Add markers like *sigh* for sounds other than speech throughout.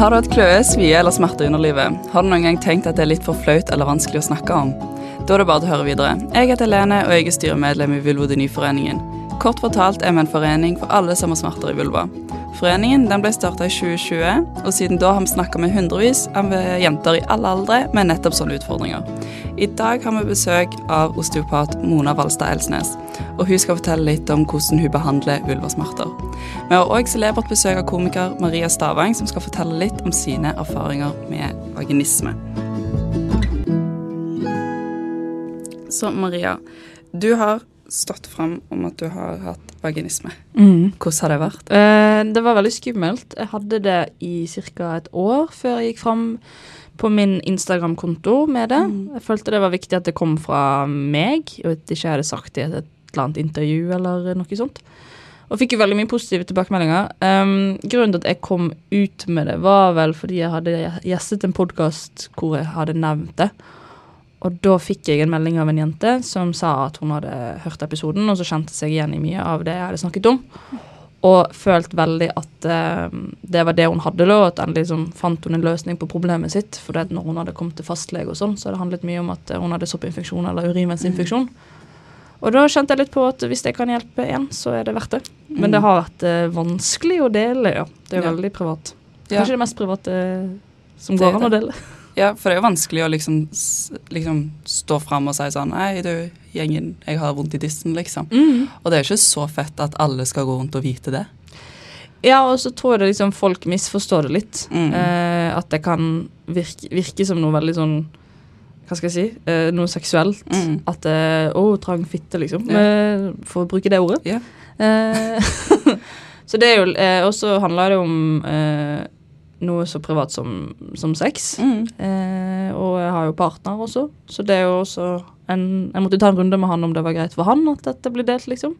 Har du hatt kløe, svie eller smerte i underlivet? Har du noen gang tenkt at det er litt for flaut eller vanskelig å snakke om? Da er det bare til å høre videre. Jeg heter Lene, og jeg er styremedlem i Vulvodynyforeningen. Kort fortalt er vi en forening for alle som har smerter i vulva. Foreningen ble starta i 2020, og siden da har vi snakka med hundrevis av jenter i alle aldre med nettopp sånne utfordringer. I dag har vi besøk av osteopat Mona Valstad Elsnes, og hun skal fortelle litt om hvordan hun behandler vulvasmerter. Vi har òg celebert besøk av komiker Maria Stavang, som skal fortelle litt om sine erfaringer med vaginisme. Så Maria, du har stått fram om at du har hatt vaginisme. Mm. Hvordan har det vært? Eh, det var veldig skummelt. Jeg hadde det i ca. et år før jeg gikk fram på min Instagram-konto med det. Mm. Jeg følte det var viktig at det kom fra meg, og at jeg ikke hadde sagt det i et eller annet intervju eller noe sånt. Og fikk jo veldig mye positive tilbakemeldinger. Um, grunnen til at jeg kom ut med det, var vel fordi jeg hadde gjestet en podkast hvor jeg hadde nevnt det. Og da fikk jeg en melding av en jente som sa at hun hadde hørt episoden, og så kjente seg igjen i mye av det jeg hadde snakket om. Og følt veldig at uh, det var det hun hadde, da, at endelig liksom fant hun en løsning på problemet sitt. For det, når hun hadde kommet til fastlege og sånn, så hadde det handlet mye om at hun hadde soppinfeksjon eller urinveisinfeksjon. Og da kjente jeg litt på at hvis jeg kan hjelpe én, så er det verdt det. Men det har vært uh, vanskelig å dele, ja. Det er jo Ja. veldig privat. Ja. Kanskje det mest private som Det går an å dele. Ja, for det er jo vanskelig å liksom, liksom stå fram og si sånn Nei, du, gjengen, jeg har vondt i dissen, liksom. Og det er jo ikke så fett at alle skal gå rundt og vite det. Ja, og så tror jeg liksom folk misforstår det litt. Mm. Eh, at det kan virke, virke som noe veldig sånn Hva skal jeg si? Eh, noe seksuelt. Mm. At det Å, trang fitte, liksom. Eh, for å bruke det ordet. Ja. Eh, *laughs* så det er jo eh, Og så handler det om eh, noe så privat som, som sex. Mm. Eh, og jeg har jo partner også, så det er jo også en Jeg måtte ta en runde med han om det var greit for han at dette ble delt, liksom.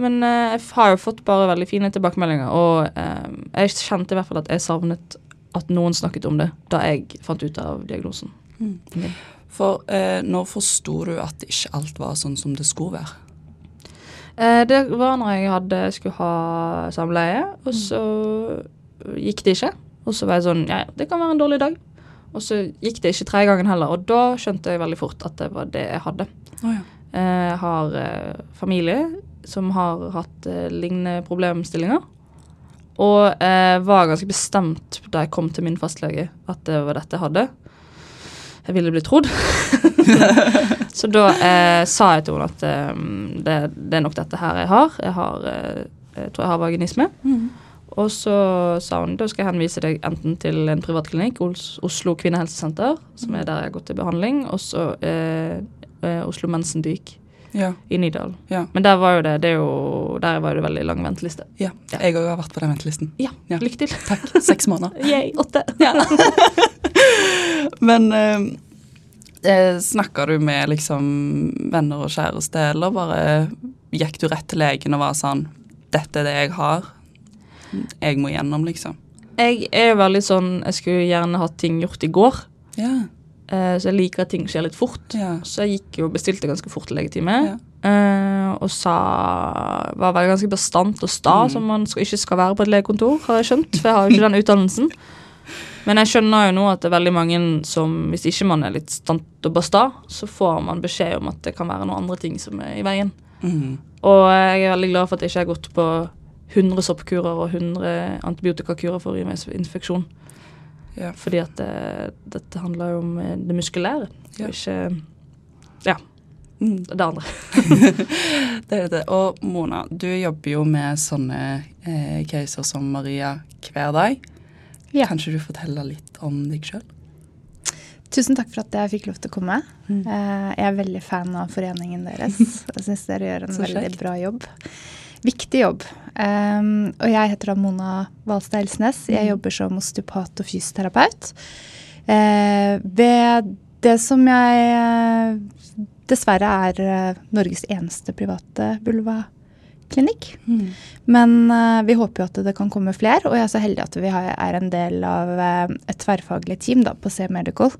Men eh, jeg har jo fått bare veldig fine tilbakemeldinger, og eh, jeg kjente i hvert fall at jeg savnet at noen snakket om det da jeg fant ut av diagnosen. Mm. For eh, når forsto du at ikke alt var sånn som det skulle være? Eh, det var når jeg hadde, skulle ha samleie, og så gikk det ikke. Og så var jeg sånn Ja, det kan være en dårlig dag. Og så gikk det ikke tredje gangen heller, og da skjønte jeg veldig fort at det var det jeg hadde. Oh, ja. Eh, Jeg har eh, familie som har hatt eh, lignende problemstillinger. Og eh, var ganske bestemt da jeg kom til min fastlege at det var dette jeg hadde. Jeg ville bli trodd. *laughs* så da eh, sa jeg til henne at eh, det, det er nok dette her jeg har. Jeg har eh, jeg tror jeg har vaginisme. Mm. Og så sa hun da skal jeg henvise deg enten til en privatklinikk, Os Oslo kvinnehelsesenter, som er der jeg har gått til behandling, og så eh, eh, Oslo Mensendyk Ja. i Nydalen. Ja. Men der var jo det, det jo, der var det veldig lang venteliste. ja. Ja. Jeg òg har vært på den ventelisten. Ja, Ja. lykke til. Takk. Seks måneder. *laughs* Yay, åtte. *laughs* Ja. Men eh, eh, snakka du med liksom venner og kjæreste, eller bare gikk du rett til legen og var sånn Dette er det jeg har. Jeg må gjennom, liksom. Jeg er veldig sånn Jeg skulle gjerne hatt ting gjort i går. Ja. Eh, så jeg liker at ting skjer litt fort. ja. Så jeg gikk jo og bestilte ganske fort legetime. Ja. Uh, og sa Var veldig ganske bastant og sta, Mm. som man skal, ikke skal være på et legekontor, har jeg skjønt. For jeg har jo ikke den utdannelsen. *laughs* Men jeg skjønner jo nå at det er veldig mange som, hvis ikke man er litt stant og basta, så får man beskjed om at det kan være noen andre ting som er i veien. Mm. Og jeg er veldig glad for at jeg ikke har gått på 100 soppkurer og 100 antibiotikakurer for urinveisinfeksjon. Ja. Fordi at det, dette handler jo om eh, det muskulære, Ja. og ikke ja, Mm. det andre. *laughs* Det er det. Og Mona, du jobber jo med sånne eh, caser som Maria hver dag. Ja. Kanskje du forteller litt om deg sjøl? Tusen takk for at jeg fikk lov til å komme. Mm. Eh, Jeg er veldig fan av foreningen deres. *laughs* Jeg syns dere gjør en veldig bra jobb. Viktig jobb. Um, og jeg heter da Mona Valstad Elsnes. Jeg Mm. jobber som osteopat og fysioterapeut. Uh, ved det som jeg eh, dessverre er eh, Norges eneste private vulvaklinikk. Mm. Men vi håper jo at det kan komme flere, og jeg er så heldig at vi har, er en del av et tverrfaglig team da, på C Medical.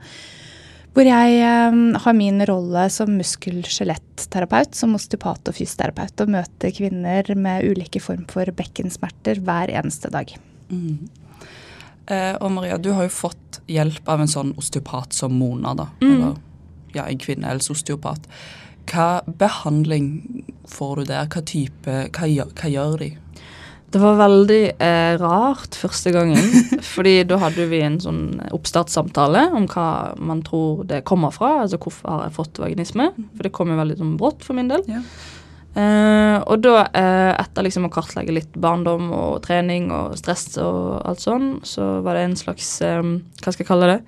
Hvor jeg eh, har min rolle som muskel-skjeletterapeut, som osteopat og fysioterapeut, og møter kvinner med ulike form for bekkensmerter hver eneste dag. Mm. Eh, og Maria, du har jo fått hjelp av en sånn osteopat som Mona, da. Mm. Eller ja, en kvinnehelseosteopat. Hva behandling får du der? Hva type Hva, hva gjør de? Det var veldig eh, rart første gangen, *laughs* fordi da hadde vi en sånn oppstartssamtale om hva man tror det kommer fra. Altså hvorfor har jeg fått vaginisme? For det kom jo veldig sånn brått for min del. Ja. Eh, og da, uh, etter liksom å kartlegge litt barndom og trening og stress og alt sånn, så var det en slags um, Hva skal jeg kalle det?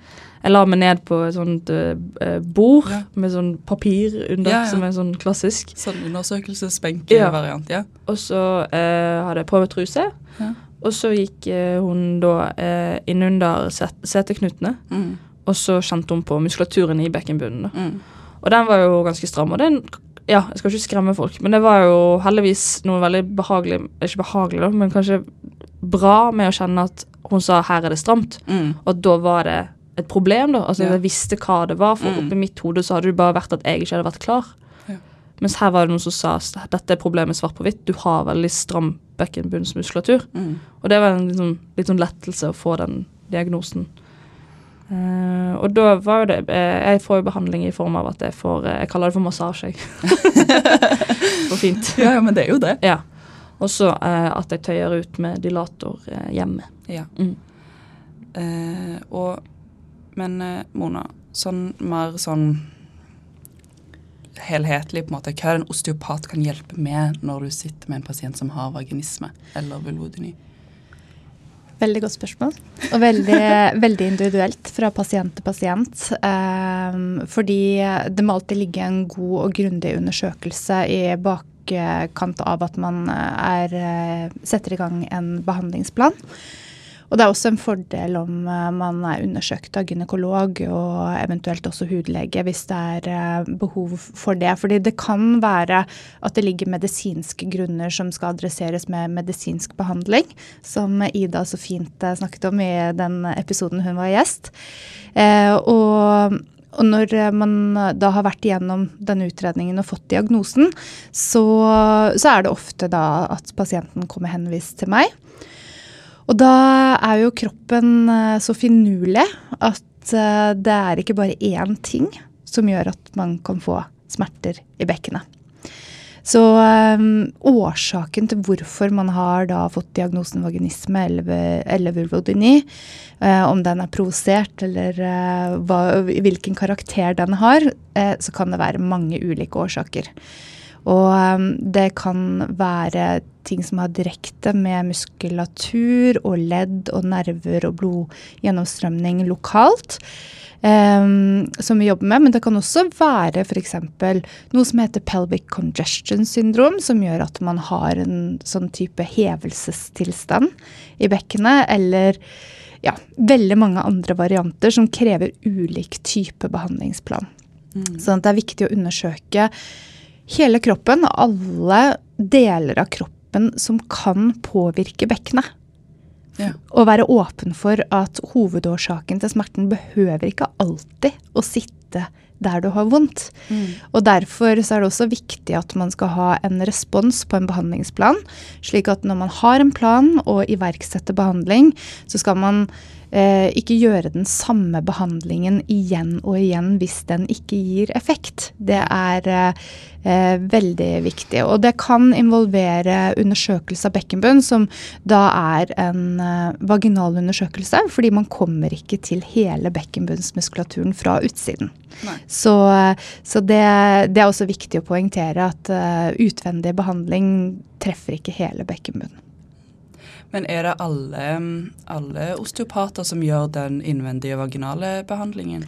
Jeg la meg ned på et sånt uh, bord Ja. med sånn papir under, Ja, ja. som er sånn klassisk. Sånn undersøkelsesbenk-variant, Ja. ja. Og så hadde jeg på meg truse. Ja. Og så gikk hun da innunder set seteknutene, Mm. og så kjente hun på muskulaturen i bekkenbunnen. Mm. Og den var jo ganske stram. Og den, ja, jeg skal ikke skremme folk, men det var jo heldigvis noe veldig behagelig Ikke behagelig, da, men kanskje bra med å kjenne at hun sa 'her er det stramt', Mm. og da var det et problem, da. Altså Ja. jeg visste hva det var, for Mm. oppi mitt hode så hadde det bare vært at jeg ikke hadde vært klar. Ja. Mens her var det noen som sa dette er problemet svart på hvitt, du har veldig stram bekkenbunnsmuskulatur. Mm. Og det var en liksom, litt sånn lettelse å få den diagnosen. Eh, og da var jo det eh, Jeg får jo behandling i form av at jeg får eh, Jeg kaller det for massasje, *laughs* for fint. Ja, ja, men det er jo det. Ja. Og så uh, at jeg tøyer ut med dilator uh, hjemme. Ja. Mm. Og Men Mona, sånn mer sånn helhetlig, på en måte, hva er det en osteopat kan hjelpe med når du sitter med en pasient som har vaginisme eller vulvodyni? Veldig godt spørsmål. Og veldig, veldig individuelt fra pasient til pasient. Um, fordi det må alltid ligge en god og grundig undersøkelse i bakkant av at man er, eh, setter i gang en behandlingsplan. Og det er også en fordel om eh, man er undersøkt av gynekolog og eventuelt også hudlege hvis det er eh, behov for det. Fordi det kan være at det ligger medisinske grunner som skal adresseres med medisinsk behandling, som Ida så fint eh, snakket om i den episoden hun var gjest. Og og når man da har vært igjennom denne utredningen og fått diagnosen, så, så er det ofte da at pasienten kommer henvist til meg. Og da er jo kroppen eh, så finurlig at eh, det er ikke bare én ting som gjør at man kan få smerter i bekkenet. Så um, årsaken til hvorfor man har da fått diagnosen vaginisme eller, vulvodyni, uh, om den er provosert eller uh, hva, hvilken karakter den har, uh, så kan det være mange ulike årsaker. Og um, det kan være ting som har direkte med muskulatur og ledd og nerver og blodgjennomstrømning lokalt. Um, som vi jobber med, men det kan også være f.eks. noe som heter pelvic congestion syndrom, som gjør at man har en sånn type hevelsestilstand i bekkenet, eller ja, veldig mange andre varianter som krever ulik type behandlingsplan. Mm. Sånn at det er viktig å undersøke hele kroppen, alle deler av kroppen som kan påvirke bekkenet. Ja. Og være åpen for at hovedårsaken til smerten behøver ikke alltid å sitte der du har vondt. Mm. Og derfor så er det også viktig at man skal ha en respons på en behandlingsplan, slik at når man har en plan og iverksetter behandling, så skal man ikke gjøre den samme behandlingen igjen og igjen hvis den ikke gir effekt. Det er eh, eh, veldig viktig. Og det kan involvere undersøkelse av bekkenbunn, som da er en eh, vaginal undersøkelse, fordi man kommer ikke til hele bekkenbunnsmuskulaturen fra utsiden. Nei. Så, så det, det er også viktig å poengtere at uh, utvendig behandling treffer ikke hele bekkenbunnen. Men er det alle, alle osteopater som gjør den innvendige vaginale behandlingen?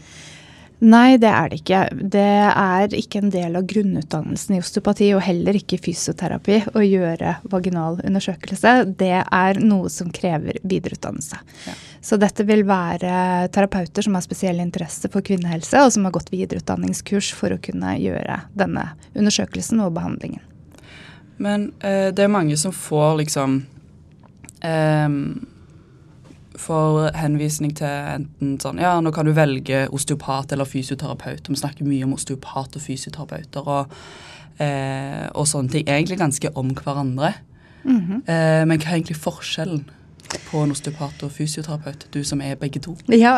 Nei, det er det ikke. Det er ikke en del av grunnutdannelsen i osteopati, og heller ikke fysioterapi, å gjøre vaginal undersøkelse. Det er noe som krever videreutdannelse. Ja. Så dette vil være terapeuter som har spesiell interesse for kvinnehelse, og som har gått videreutdanningskurs for å kunne gjøre denne undersøkelsen og behandlingen. Men eh, det er mange som får liksom eh, for henvisning til enten sånn Ja, nå kan du velge osteopat eller fysioterapeut. Vi snakker mye om osteopat og fysioterapeuter og, eh, og sånne ting. Egentlig ganske om hverandre. Mhm. Eh, men hva er egentlig forskjellen? På en osteopat og fysioterapeut, du som er begge to? *laughs* Ja,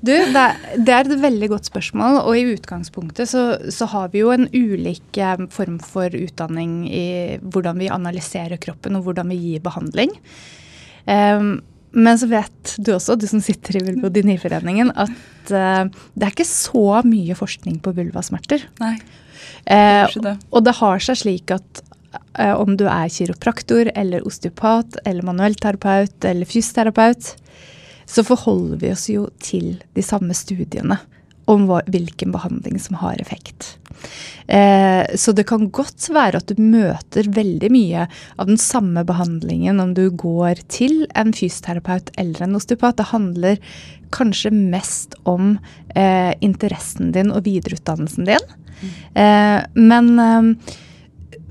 du, det er, det er et veldig godt spørsmål. Og i utgangspunktet så, så, har vi jo en ulik eh, form for utdanning i hvordan vi analyserer kroppen og hvordan vi gir behandling. Um, men så vet du også, du som sitter i Vulvodyniforeningen, at uh, det er ikke så mye forskning på vulvasmerter. Nei, det er ikke det. Uh, og det har seg slik at om du er kiropraktor eller osteopat eller manuellterapeut eller fysioterapeut, så forholder vi oss jo til de samme studiene om hvilken behandling som har effekt. Eh, så det kan godt være at du møter veldig mye av den samme behandlingen om du går til en fysioterapeut eller en osteopat. Det handler kanskje mest om eh, interessen din og videreutdannelsen din. Mm. Eh, men eh,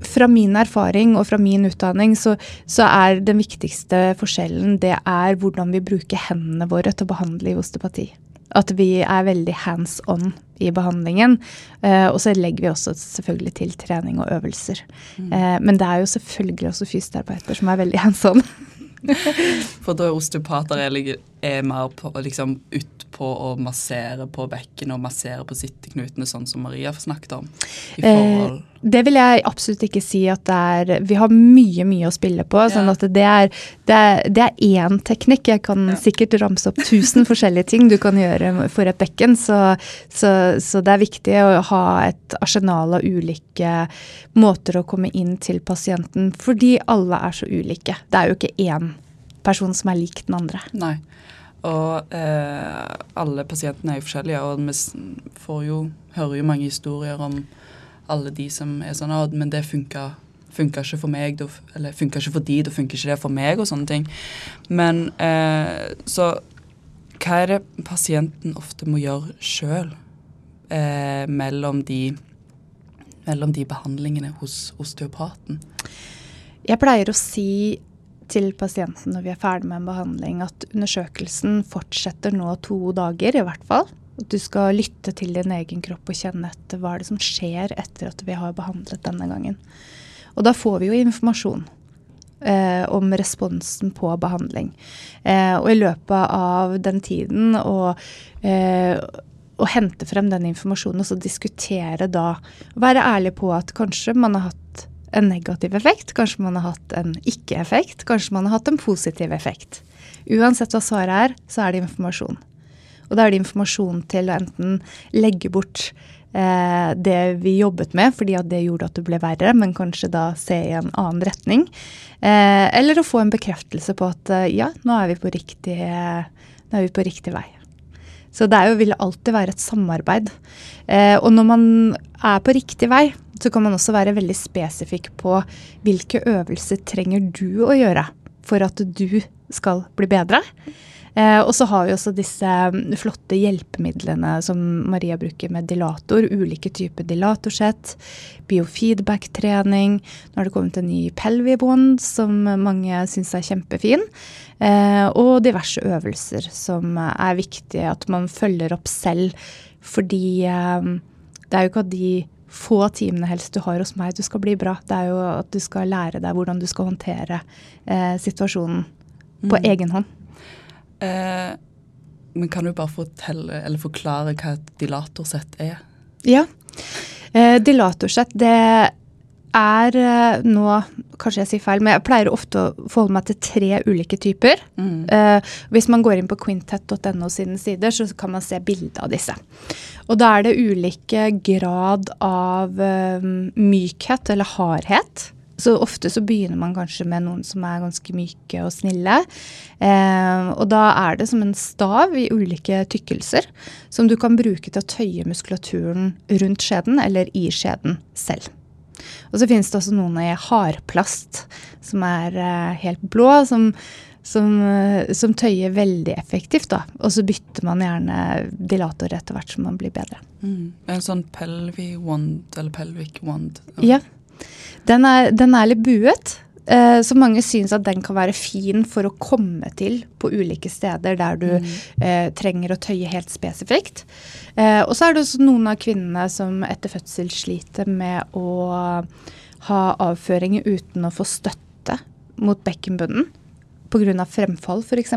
fra min erfaring og fra min utdanning så, så, er den viktigste forskjellen det er hvordan vi bruker hendene våre til å behandle i osteopati. At vi er veldig hands on i behandlingen. Eh, og så legger vi også selvfølgelig til trening og øvelser. Mm. Eh, men det er jo selvfølgelig også fysioterapeuter som er veldig hands on. *laughs* For da er osteopater er, er mer på, liksom, utpå å massere på bekken og massere på sitteknutene, sånn som Maria snakket om? Eh, det vil jeg absolutt ikke si at det er Vi har mye, mye å spille på. sånn at det er, det er, det er én teknikk. Jeg kan ja. sikkert ramse opp tusen *laughs* forskjellige ting du kan gjøre for et bekken. Så, så, så, det er viktig å ha et arsenal av ulike måter å komme inn til pasienten, fordi alle er så ulike. Det er jo ikke én person som er lik den andre. Nei. Og eh, alle pasientene er jo forskjellige, og vi får jo, hører jo mange historier om alle de som er sånn men det funka, funka ikke for meg, eller funka ikke for de, da funker ikke det for meg, og sånne ting. Men eh, så hva er det pasienten ofte må gjøre sjøl eh, mellom, mellom de behandlingene hos osteopaten? Jeg pleier å si til pasienten når vi er ferdig med en behandling, at undersøkelsen fortsetter nå to dager, i hvert fall. At du skal lytte til din egen kropp og kjenne etter hva er det som skjer etter at vi har behandlet denne gangen. Og da får vi jo informasjon eh, om responsen på behandling. Eh, og i løpet av den tiden å eh, hente frem den informasjonen og så diskutere da, være ærlig på at kanskje man har hatt en negativ effekt. Kanskje man har hatt en ikke-effekt. Kanskje man har hatt en positiv effekt. Uansett hva svaret er, så er det informasjon. Og da er det informasjon til å enten legge bort eh, det vi jobbet med, fordi at det gjorde at det ble verre, men kanskje da se i en annen retning. Eh, eller å få en bekreftelse på at eh, ja, nå er vi på riktig, vi på riktig vei. Så det jo, vil alltid være et samarbeid. Eh, og når man er på riktig vei, så kan man også være veldig spesifikk på hvilke øvelser trenger du å gjøre for at du skal bli bedre. Eh, og så har vi også disse mm, flotte hjelpemidlene som Maria bruker med dilator. Ulike typer dilatorsett, biofeedback-trening. Nå har det kommet en ny pelvibond som mange syns er kjempefin. Eh, og diverse øvelser som er viktige at man følger opp selv. Fordi eh, det er jo ikke at de få timene helst du har hos meg, du skal bli bra. Det er jo at du skal lære deg hvordan du skal håndtere eh, situasjonen på mm. egen hånd. Eh, men kan du bare fortelle, eller forklare hva et dilatorsett er? Ja. Eh, dilatorsett, det er eh, nå Kanskje jeg sier feil, men jeg pleier ofte å forholde meg til tre ulike typer. Mm. Uh, hvis man går inn på quintet.no sine sider, så kan man se bilde av disse. Og da er det ulike grad av uh, mykhet eller hardhet. Så ofte så begynner man kanskje med noen som er ganske myke og snille. Eh, og da er det som en stav i ulike tykkelser som du kan bruke til å tøye muskulaturen rundt skjeden eller i skjeden selv. Og så finnes det også noen i hardplast som er eh, helt blå, som, som, eh, som, tøyer veldig effektivt. da. Og så bytter man gjerne dilator etter hvert som man blir bedre. Mm. En sånn pelvi wand eller pelvic wand? Ja. Den er, den er litt buet. Eh, så mange syns at den kan være fin for å komme til på ulike steder der du mm. eh, trenger å tøye helt spesifikt. Eh, og så er det også noen av kvinnene som etter fødsel sliter med å ha avføring uten å få støtte mot bekkenbunnen pga. fremfall f.eks.,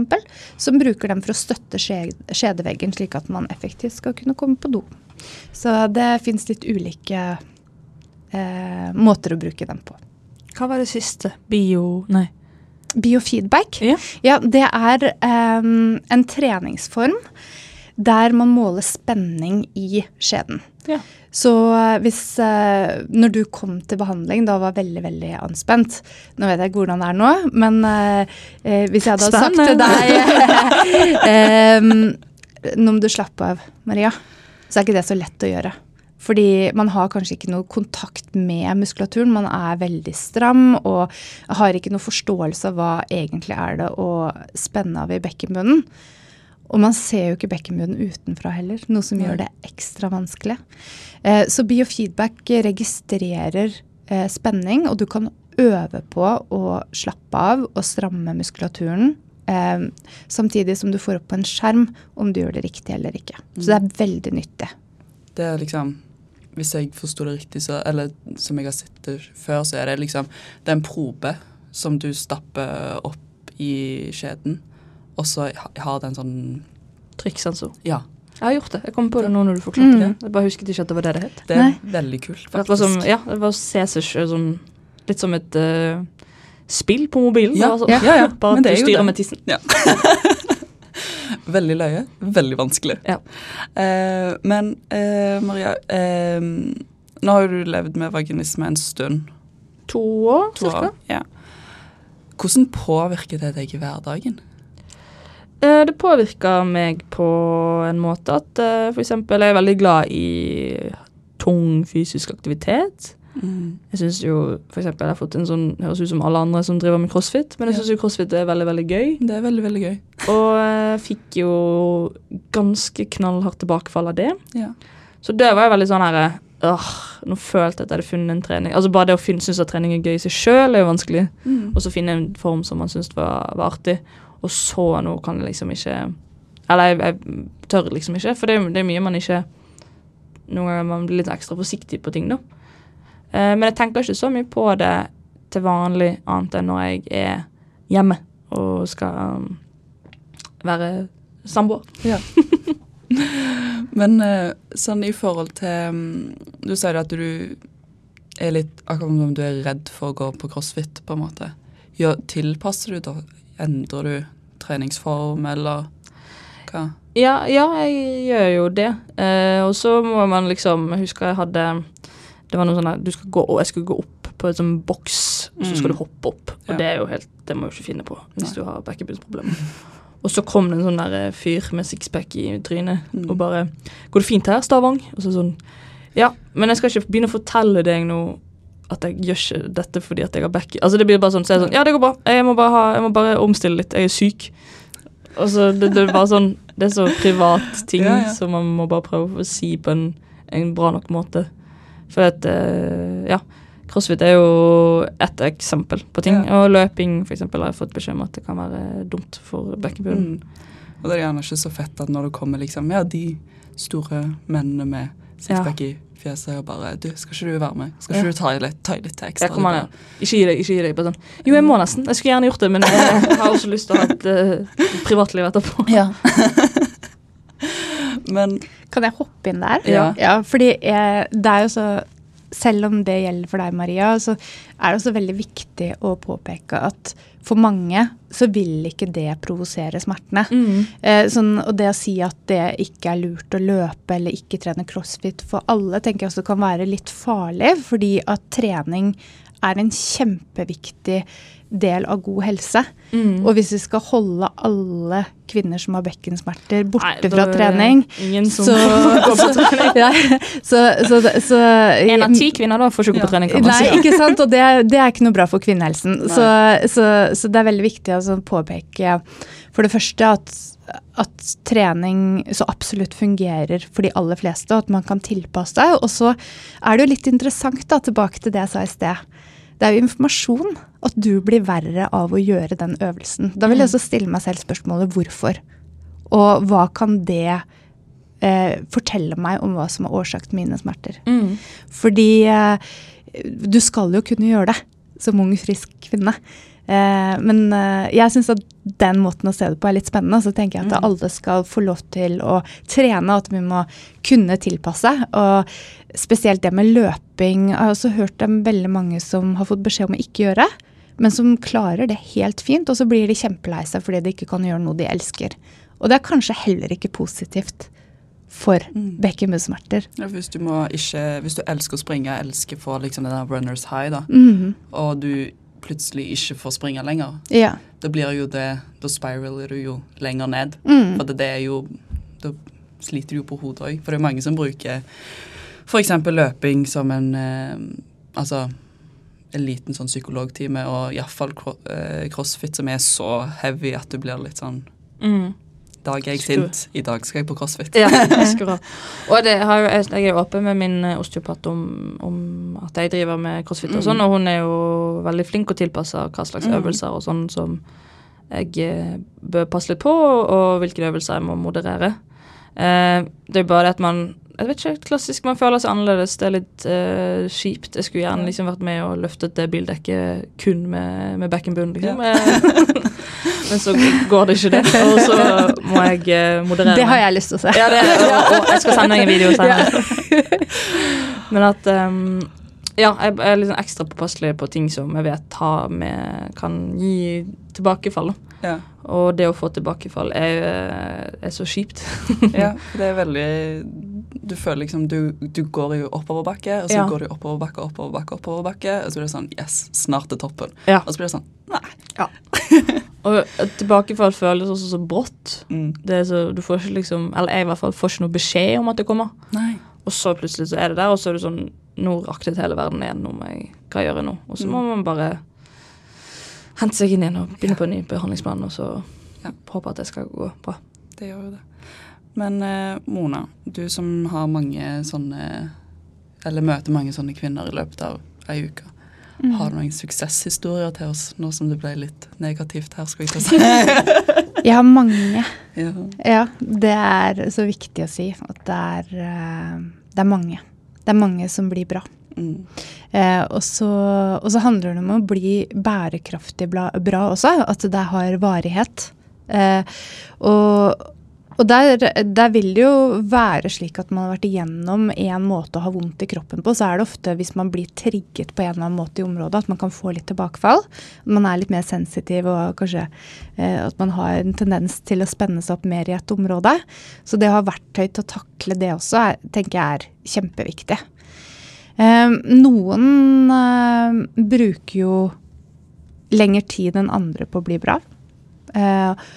som bruker dem for å støtte skjedeveggen, slik at man effektivt skal kunne komme på do. Så det fins litt ulike eh, måter å bruke dem på. Hva var det siste? Bio... Nei. Biofeedback, Ja. ja, det er um, en treningsform der man måler spenning i skjeden. Ja. Så eh, hvis uh, Når du kom til behandling da var veldig veldig anspent Nå vet jeg ikke hvordan det er nå, men uh, hvis jeg hadde sagt til deg um, *laughs* Nå må du slappe av, Maria, så er ikke det så lett å gjøre. Fordi man har kanskje ikke noe kontakt med muskulaturen. Man er veldig stram og har ikke noe forståelse av hva egentlig er det å spenne av i bekkenbunnen. Og man ser jo ikke bekkenbunnen utenfra heller, noe som gjør det ekstra vanskelig. Eh, så biofeedback registrerer eh, spenning, og du kan øve på å slappe av og stramme muskulaturen. Eh, samtidig som du får opp på en skjerm om du gjør det riktig eller ikke. Så det er veldig nyttig. Det er liksom Hvis jeg forsto det riktig, så, eller som jeg har sett det før, så er det liksom Det er en probe som du stapper opp i skjeden, og så ha- har den sånn Trykksensor. Ja. Jeg har gjort det. Jeg kom på det nå når du forklarte Mm. det. Jeg bare husket ikke at det var det det het. Det er Nei. veldig kult, faktisk. Det var som, ja, det var se sånn Litt som et uh, spill på mobilen. Ja, var sånn, ja, ja, Bare men at det er du jo styrer det. med tissen. *laughs* Veldig løye. Veldig vanskelig. Ja. Eh, men eh, Maria, eh, nå har jo du levd med vaginisme en stund. To år, To cirka. år. Ja. Hvordan påvirker det deg i hverdagen? Eh, Det påvirker meg på en måte at eh, eksempel jeg er veldig glad i tung fysisk aktivitet. Jeg synes jo for eksempel jeg har fått en sånn, høres ut som alle andre som driver med crossfit, men jeg Ja. synes jo crossfit er veldig, veldig gøy. Det er veldig, veldig gøy. *laughs* Og jeg fikk jo ganske knallhardt tilbakefall av det. Ja. Så det var jo veldig sånn her Åh, Nå følte jeg at jeg hadde funnet en trening Altså Bare det å synes at trening er gøy i seg sjøl, er jo vanskelig. Mm. Og så finne en form som man syns var, var artig. Og så nå kan jeg liksom ikke Eller jeg, jeg tør liksom ikke, for det, det er mye man ikke Noen ganger man blir litt ekstra forsiktig på ting, da. Eh, men jeg tenker ikke så mye på det til vanlig, annet enn når jeg er hjemme og skal um, være samboer. *laughs* Men eh, sånn i forhold til du Du sier at du er litt Akkurat som om du er redd for å gå på crossfit, på en måte. Gjør, tilpasser du da? Endrer du treningsform, eller hva? Ja, ja, jeg gjør jo det. Eh, og så må man liksom Jeg husker jeg hadde Det var noe sånn at gå, jeg skulle gå opp på en sånn boks, og så skal Mm. du hoppe opp. Og Ja. det er jo helt Det må du ikke finne på hvis Nei. du har bekkenbunnsproblemer. Og så kom det en sånn der eh, fyr med sixpack i trynet Mm. og bare 'Går det fint her, Stavang?' Og så sånn Ja, men jeg skal ikke begynne å fortelle deg nå at jeg gjør ikke dette fordi at jeg har back... Altså det blir bare sånn, så er jeg sånn Ja, det går bra. Jeg må bare, ha, jeg må bare omstille litt. Jeg er syk. Og så det, det er bare sånn Det er så privat ting Ja, ja. som man må bare prøve å si på en, en bra nok måte. For at eh, Ja. Crossfit er jo ett eksempel på ting. Ja. Og løping for eksempel, har jeg fått beskjed om at det kan være dumt for bekkenbunnen. Mm. Og det er gjerne ikke så fett at når det kommer liksom, ja, de store mennene med sixpack i fjeset og bare Du, skal ikke du være med? Skal ikke Ja. du ta i litt, ta i litt ekstra? Jeg kommer Ikke gi deg. ikke gi deg bare sånn, Jo, jeg må nesten. Jeg skulle gjerne gjort det, men jeg har også lyst til å ha et uh, privatliv etterpå. Ja. *laughs* Men Kan jeg hoppe inn der? Ja. ja fordi jeg, det er jo så Selv om det gjelder for deg, Maria, så er det også veldig viktig å påpeke at for mange så vil ikke det provosere smertene. Mm. Eh, sånn, og det å si at det ikke er lurt å løpe eller ikke trene crossfit for alle, tenker jeg også kan være litt farlig, fordi at trening er en kjempeviktig del av god helse. Mm. Og hvis vi skal holde alle kvinner som har bekkensmerter, borte Nei, fra trening Ingen som så, *laughs* går på trening. *laughs* ja, så, så, så En av ti kvinner da får ikke gå på trening. Nei, si. ikke sant? Og det, det er ikke noe bra for kvinnehelsen. Så, så, så det er veldig viktig å altså, påpeke for det første at, at trening så absolutt fungerer for de aller fleste, og at man kan tilpasse seg. Og så er det jo litt interessant, da, tilbake til det jeg sa i sted. Det er jo informasjon at du blir verre av å gjøre den øvelsen. Da vil jeg også stille meg selv spørsmålet hvorfor. Og hva kan det eh, fortelle meg om hva som er årsak til mine smerter? Mm. Fordi eh, du skal jo kunne gjøre det som ung, frisk kvinne. Eh, men eh, jeg syns at den måten å se det på er litt spennende. Så tenker jeg at Mm. alle skal få lov til å trene, og at vi må kunne tilpasse. Og spesielt det med løping. Jeg har også hørt om veldig mange som har fått beskjed om å ikke gjøre, men som klarer det helt fint. Og så blir de kjempelei seg fordi de ikke kan gjøre noe de elsker. Og det er kanskje heller ikke positivt for Mm. bekkenbunnssmerter. Ja, hvis, du må ikke, hvis du elsker å springe, elsker få liksom den der runners high, da, Mhm. og du plutselig ikke får springe lenger, Ja. da blir jo det Da spiraler du jo lenger ned. Mm. For det, det er jo Da sliter du jo på hodet òg. For det er mange som bruker f.eks. løping som en eh, Altså en liten sånn psykologtime, og iallfall eh, crossfit som er så heavy at du blir litt sånn Mm. Dag er jeg sint, i dag skal jeg på crossfit. Ja, *laughs* akkurat. Og det har jo, jeg er åpen med min eh, osteopat om, om at jeg driver med crossfit og sånn, og hun er jo veldig flink å tilpasse hva slags Mm. øvelser og sånn som jeg eh, bør passe litt på, og hvilke øvelser jeg må moderere. Eh, det er bare det at man jeg vet ikke, klassisk, Man føler seg annerledes. Det er litt eh, kjipt. Jeg skulle gjerne liksom vært med og løftet det bildekket kun med, med bekkenbunnen, liksom. Eh, *laughs* Men så går det ikke, det. Og så må jeg eh, moderere Det har jeg lyst til å se. Ja, det, og, og jeg skal sende deg en video senere. Men at um, Ja, jeg er litt sånn ekstra påpasselig på ting som jeg vet har med, kan gi tilbakefall. Ja. Og det å få tilbakefall er, er så kjipt. Ja, det er veldig Du føler liksom Du, du går jo oppoverbakke, og så Ja. går du oppoverbakke, oppoverbakke, oppoverbakke, og så blir det sånn Yes, snart til toppen. Ja. Og så blir det sånn Nei. *laughs* Og tilbakefall føles også så brått. Mm. Det så, du får ikke liksom, eller jeg i hvert fall får ikke noe beskjed om at det kommer. Nei. Og så plutselig så er det der, og så er det sånn Nå raktet hele verden igjen. Nå må jeg Hva gjør jeg nå? Og så må man bare hente seg inn igjen og begynne på en ny behandlingsplan, og så Ja. håpe at det skal gå bra. Det gjør jo det. Men eh, Mona, du som har mange sånne Eller møter mange sånne kvinner i løpet av ei uke. Mm. Har du noen suksesshistorier til oss, nå som det ble litt negativt her, skal jeg ta si? *laughs* Jeg har mange. ja. Ja, det er så viktig å si at det er, eh, det er mange. Det er mange som blir bra. Mm. Eh, og, så, og så handler det om å bli bærekraftig bra, bra også, at det har varighet. Eh, og og der, der vil det jo være slik at man har vært igjennom en måte å ha vondt i kroppen på, så er det ofte hvis man blir trigget på en eller annen måte i området, at man kan få litt tilbakefall. Man er litt mer sensitiv og kanskje eh, at man har en tendens til å spenne seg opp mer i et område. Så det å ha verktøy til å takle det også, er, tenker jeg er kjempeviktig. Eh, noen eh, bruker jo lengre tid enn andre på å bli bra. Eh,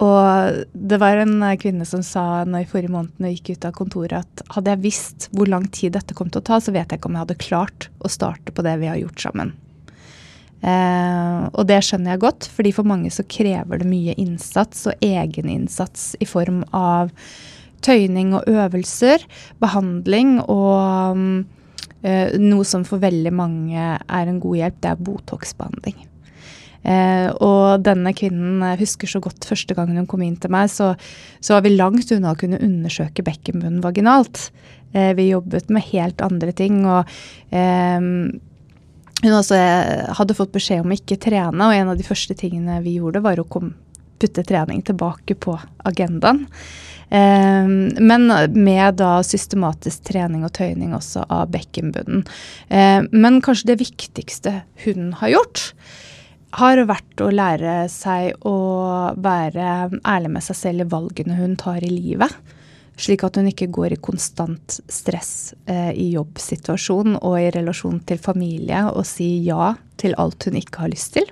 og det var en eh, kvinne som sa nå i forrige måned når jeg gikk ut av kontoret, at hadde jeg visst hvor lang tid dette kom til å ta, så vet jeg ikke om jeg hadde klart å starte på det vi har gjort sammen. Eh, og det skjønner jeg godt, fordi for mange så krever det mye innsats og egeninnsats i form av tøyning og øvelser, behandling og mm, eh, noe som for veldig mange er en god hjelp, det er Botox-behandling. Eh, og denne kvinnen jeg husker så godt første gangen hun kom inn til meg, så, så var vi langt unna å kunne undersøke bekkenbunnen vaginalt. Eh, vi jobbet med helt andre ting. og eh, hun eh, hadde fått beskjed om å ikke trene, og en av de første tingene vi gjorde, var å putte trening tilbake på agendaen. Eh, men med da systematisk trening og tøyning også av bekkenbunnen. Eh, men kanskje det viktigste hun har gjort, har vært å lære seg å være ærlig med seg selv i valgene hun tar i livet. Slik at hun ikke går i konstant stress eh, i jobbsituasjonen og i relasjon til familie og sier ja til alt hun ikke har lyst til.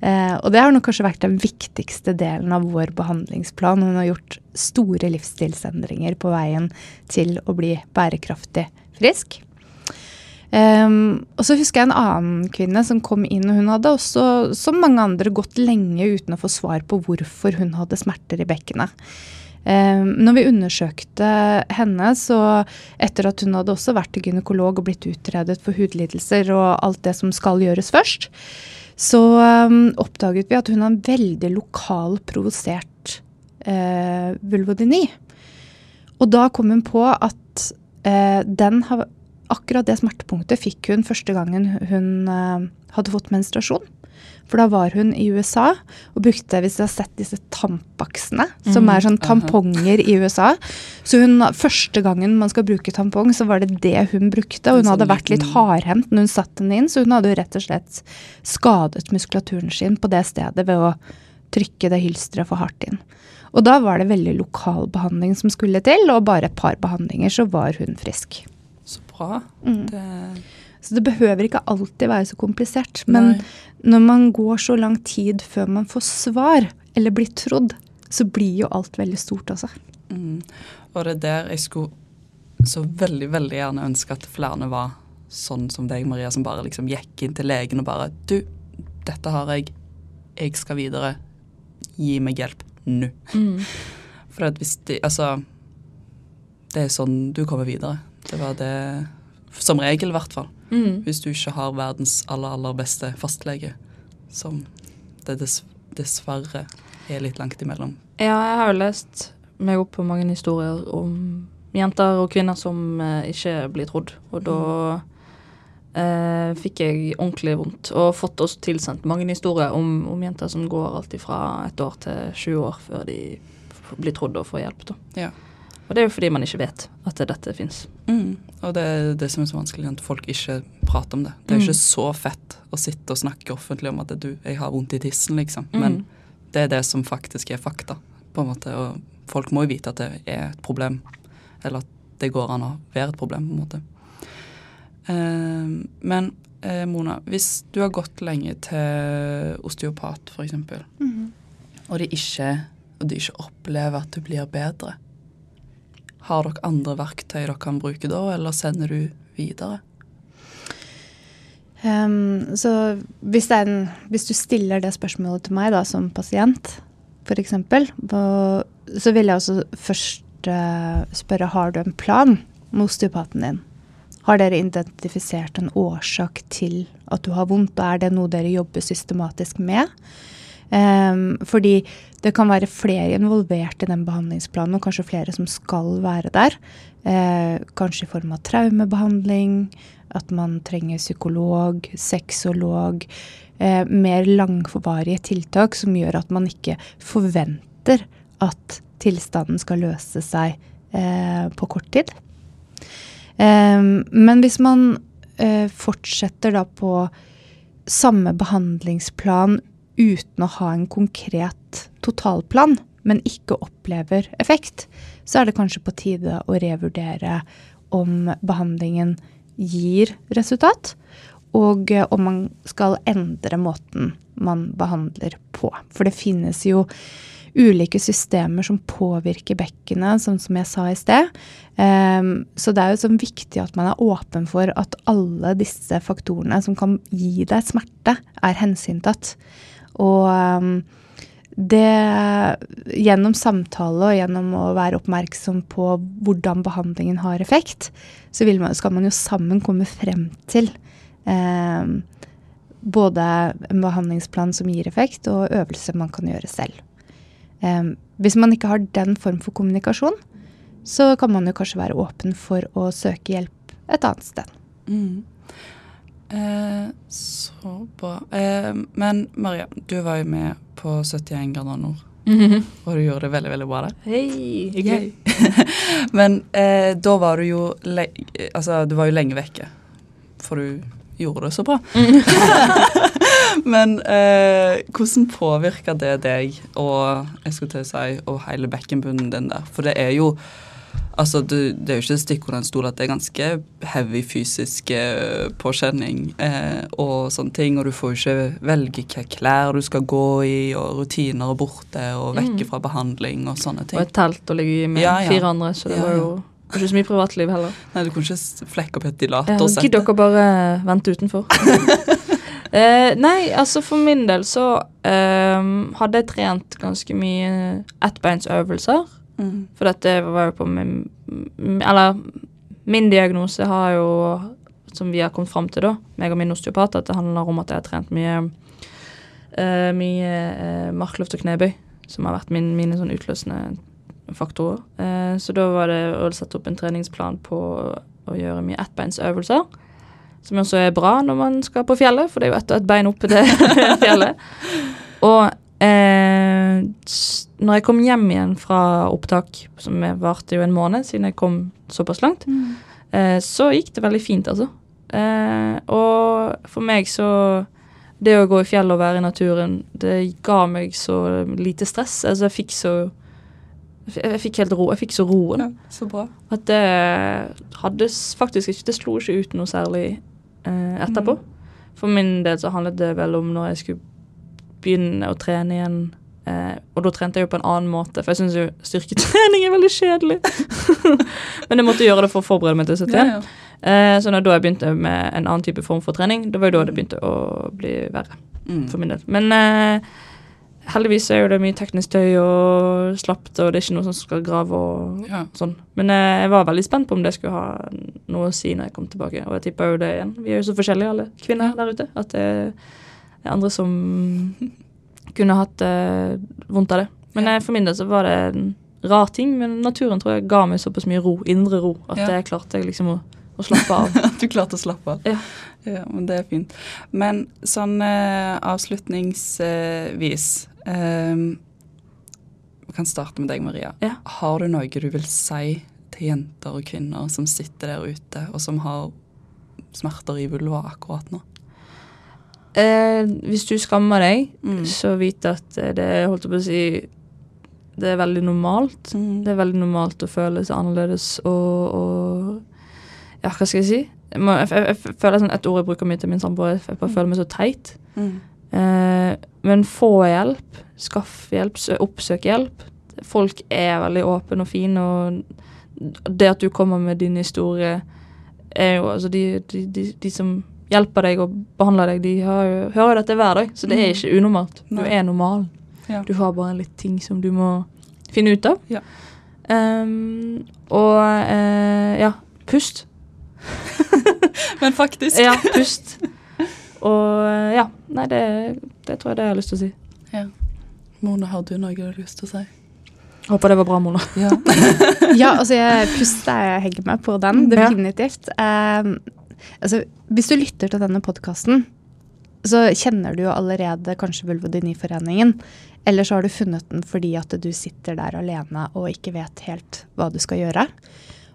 Eh, og det har nok kanskje vært den viktigste delen av vår behandlingsplan. Hun har gjort store livsstilsendringer på veien til å bli bærekraftig frisk. Um, og så husker jeg en annen kvinne som kom inn, og hun hadde også, som mange andre, gått lenge uten å få svar på hvorfor hun hadde smerter i bekkenet. Um, når vi undersøkte henne, så etter at hun hadde også vært gynekolog og blitt utredet for hudlidelser og alt det som skal gjøres først, så um, oppdaget vi at hun har en veldig lokal provosert uh, vulvodyni. Og da kom hun på at uh, den har akkurat det smertepunktet fikk hun første gangen hun uh, hadde fått menstruasjon. For da var hun i USA og brukte, hvis du har sett disse tampaksene, som Mhm. er sånn tamponger i USA. Så hun, første gangen man skal bruke tampong, så var det det hun brukte. Og hun sånn hadde vært litt hardhendt når hun satte den inn, så hun hadde jo rett og slett skadet muskulaturen sin på det stedet ved å trykke det hylsteret for hardt inn. Og da var det veldig lokal behandling som skulle til, og bare et par behandlinger så var hun frisk. Bra. Mm. Det, Så det behøver ikke alltid være så komplisert. Men Nei. når man går så lang tid før man får svar, eller blir trodd, så blir jo alt veldig stort også. Mm. Og det er der jeg skulle så veldig, veldig gjerne ønske at flere var sånn som deg, Maria, som bare liksom gikk inn til legen og bare Du, dette har jeg. Jeg skal videre. Gi meg hjelp nå. Mm. For at hvis de Altså, det er sånn du kommer videre. Det var det Som regel, i hvert fall. Mm. Hvis du ikke har verdens aller, aller beste fastlege, som det dess, dessverre er litt langt imellom. Ja, jeg har jo lest meg opp på mange historier om jenter og kvinner som eh, ikke blir trodd. Og da eh, fikk jeg ordentlig vondt. Og fått oss tilsendt mange historier om, om jenter som går alltid fra et år til sju år før de blir trodd og får hjelp. Da. Ja. Og det er jo fordi man ikke vet at dette fins. Mm. Og det er det som er så vanskelig, at folk ikke prater om det. Det er Mm. ikke så fett å sitte og snakke offentlig om at du, jeg har vondt i tissen, liksom. Mm. Men det er det som faktisk er fakta, på en måte. Og folk må jo vite at det er et problem. Eller at det går an å være et problem, på en måte. Eh, men eh, Mona, hvis du har gått lenge til osteopat, f.eks., og de ikke, og de ikke opplever at du blir bedre, har dere andre verktøy dere kan bruke da, eller sender du videre? Um, så hvis, en, hvis du stiller det spørsmålet til meg da, som pasient, f.eks., så vil jeg også først uh, spørre har du en plan med osteopaten din. Har dere identifisert en årsak til at du har vondt, og er det noe dere jobber systematisk med? Um, fordi det kan være flere involvert i den behandlingsplanen, og kanskje flere som skal være der. Eh, kanskje i form av traumebehandling, at man trenger psykolog, sexolog. Eh, mer langvarige tiltak som gjør at man ikke forventer at tilstanden skal løse seg eh, på kort tid. Eh, men hvis man eh, fortsetter da på samme behandlingsplan uten å ha en konkret totalplan, men ikke opplever effekt, så er det kanskje på tide å revurdere om behandlingen gir resultat, og eh, om man skal endre måten man behandler på. For det finnes jo ulike systemer som påvirker bekkenet, sånn som jeg sa i sted. Um, så det er jo sånn viktig at man er åpen for at alle disse faktorene som kan gi deg smerte, er hensyntatt. Og um, det Gjennom samtale og gjennom å være oppmerksom på hvordan behandlingen har effekt, så man, skal man jo sammen komme frem til eh, både en behandlingsplan som gir effekt, og øvelser man kan gjøre selv. Eh, hvis man ikke har den form for kommunikasjon, så kan man jo kanskje være åpen for å søke hjelp et annet sted. Mm. Eh, så bra. Eh, men Maria, du var jo med på 71 grader nord, og du gjorde det veldig, veldig bra der. Hei, hyggelig. *laughs* Men eh, da var du jo Altså, du var jo lenge vekke, for du gjorde det så bra. *laughs* *laughs* Men eh, hvordan påvirka det deg og jeg skulle til å si, og hele bekkenbunnen din der? For det er jo Altså, du, Det er jo ikke stikk under en stol at det er ganske heavy fysisk eh, påkjenning eh, og sånne ting, og du får jo ikke velge hvilke klær du skal gå i, og rutiner er borte, og vekke fra behandling og sånne ting. Og et telt å ligge i med Ja, ja. fire andre, så det Ja, var jo ikke så mye privatliv heller. Nei, du kunne ikke flekke opp et dilatorsett. Gidder dere bare vente utenfor? *laughs* Eh, nei, altså for min del så eh, hadde jeg trent ganske mye ettbeinsøvelser. Mm. For dette var jo på min Eller min diagnose har jo, som vi har kommet fram til, da, meg og min osteopat, at det handler om at jeg har trent mye uh, mye uh, markløft og knebøy, som har vært min, mine sånn utløsende faktorer. Uh, så da var det å sette opp en treningsplan på å gjøre mye ettbeinsøvelser. som også er bra når man skal på fjellet, for det er jo ett og ett bein oppe til *laughs* fjellet. Og eh, når jeg kom hjem igjen fra opptak, som varte jo en måned siden jeg kom såpass langt, eh, så gikk det veldig fint, altså. Eh, og for meg så Det å gå i fjellet og være i naturen, det ga meg så lite stress. Altså, jeg fikk så jeg, fikk helt ro. Jeg fikk så roen. Ja, så bra. At det hadde faktisk ikke Det slo ikke ut noe særlig eh, etterpå. For min del så handlet det vel om når jeg skulle begynne å trene igjen. Eh, og da trente jeg jo på en annen måte, for jeg syns jo styrketrening er veldig kjedelig. *laughs* Men jeg måtte gjøre det for å forberede meg til 71. Ja, ja. Eh, så da jeg begynte med en annen type form for trening, det var jo da det begynte å bli verre Mm. for min del. Men eh, heldigvis er jo det mye teknisk tøy og slapt, og det er ikke noe som skal grave og Ja. sånn. Men eh, jeg var veldig spent på om det skulle ha noe å si når jeg kom tilbake, og jeg tipper jo det igjen. Vi er jo så forskjellige alle kvinner der ute, at det er andre som *laughs* kunne hatt eh, vondt av det. Men Ja. eh, for min del så var det en rar ting, men naturen tror jeg ga meg såpass mye ro, indre ro, at Ja. jeg klarte liksom å, å slappe av. *laughs* At du klarte å slappe av. Ja. Ja, men det er fint. Men sånn eh, avslutningsvis eh, Vi kan starte med deg, Maria. Ja. Har du noe du vil si til jenter og kvinner som sitter der ute, og som har smerter i vulva akkurat nå? Eh, hvis du skammer deg, Mm. så vit at eh, det holdt jeg på å si Det er veldig normalt. Mm. Det er veldig normalt å føle seg annerledes og, og Ja, hva skal jeg si? Jeg, må, jeg, jeg, jeg føler sånn Et ord jeg bruker mye til min samboer, jeg bare føler meg så teit. Mm. Eh, men få hjelp. Skaff hjelp. Oppsøk hjelp. Folk er veldig åpne og fine, og det at du kommer med din historie, er jo altså de, de, de, de som hjelper deg og behandler deg, de har jo, hører jo dette hver dag, så det er Mm. ikke unormalt. Du er normal. Ja. Du har bare litt ting som du må finne ut av. Ja. Um, og uh, ja, pust. *laughs* Men faktisk Ja, pust. Og eh, ja, nei, det, det tror jeg det jeg har lyst til å si. ja. Mona, har du noe du har lyst til å si? Håper det var bra, Mona. Ja. *laughs* Ja, altså jeg puster jeg henger meg på den, Ja. definitivt. Eh, altså, hvis du lytter til denne podkasten, så kjenner du jo allerede kanskje Vulvodyniforeningen. Eller så har du funnet den fordi at du sitter der alene og ikke vet helt hva du skal gjøre.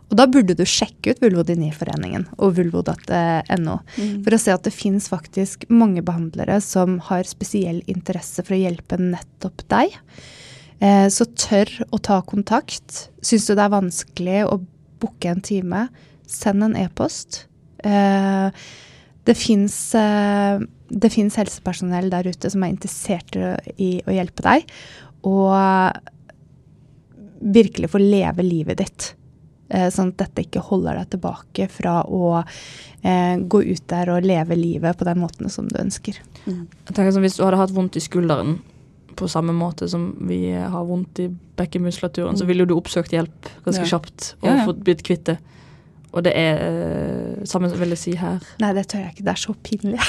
Og da burde du sjekke ut Vulvodyniforeningen og vulvo.no. Mm. For å se at det fins faktisk mange behandlere som har spesiell interesse for å hjelpe nettopp deg. Eh, så tør å ta kontakt. Syns du det er vanskelig å booke en time, send en e-post. Eh, det fins eh, det fins helsepersonell der ute som er interessert i å- hjelpe deg. Og virkelig få leve livet ditt. Eh, sånn at dette ikke holder deg tilbake fra å eh, gå ut der og leve livet på den måten som du ønsker. Mm. Jeg tenker sånn, Hvis du hadde hatt vondt i skulderen på samme måte som vi har vondt i bekkenmuskulaturen, så ville du oppsøkt hjelp ganske Ja. kjapt og Ja, ja. fått blitt kvitt det. Og det er eh, samme vil jeg si her. Nei, det tør jeg ikke. Det er så pinlig. *laughs*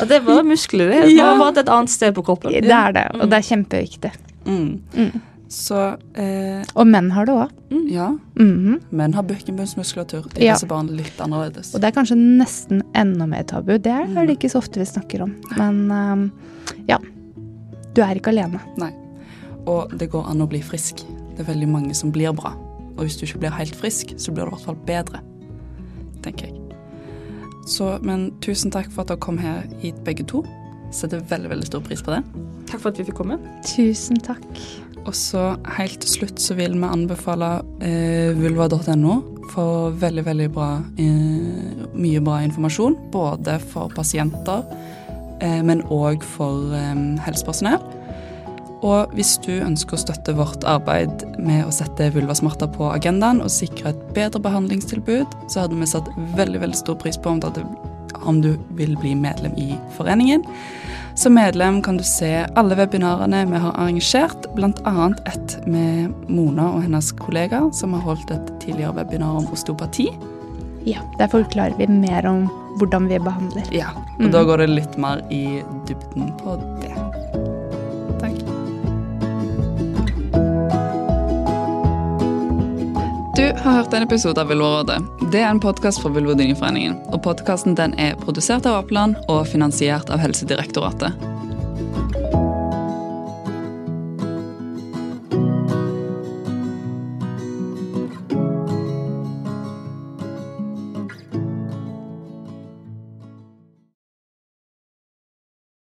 og det er bare muskler. Det det er et annet sted på kroppen. Det er det, og det er kjempeviktig. Mm. Mm. Så eh, Og menn har det òg. ja, -hmm. menn har bekkenbunnsmuskulatur. De Ja. bare litt annerledes. Og det er kanskje nesten enda mer tabu. Det er Mm. det ikke så ofte vi snakker om. Men um, ja. Du er ikke alene. Nei. Og det går an å bli frisk. Det er veldig mange som blir bra. Og hvis du ikke blir helt frisk, så blir du i hvert fall bedre. Tenker jeg. Så, men tusen takk for at dere kom her hit, begge to. Setter veldig, veldig stor pris på det. Takk for at vi fikk komme. Tusen takk. Og så helt til slutt så vil vi anbefale eh, vulva.no for veldig, veldig bra eh, mye bra informasjon. Både for pasienter, eh, men òg for eh, helsepersonell. Og hvis du ønsker å støtte vårt arbeid med å sette vulvasmerter på agendaen og sikre et bedre behandlingstilbud, så hadde vi satt veldig, veldig stor pris på om, hadde, om du vil bli medlem i foreningen. Som medlem kan du se alle webinarene vi har arrangert, bl.a. et med Mona og hennes kollega, som har holdt et tidligere webinar om osteopati. Ja, Der forklarer vi mer om hvordan vi behandler. Ja, og Mm. da går det litt mer i dybden på det. Du, har hørt en episode av Vulvarådet. Det er en podkast fra Vulvodyniforeningen. Og podkasten er produsert av Apeland og finansiert av Helsedirektoratet.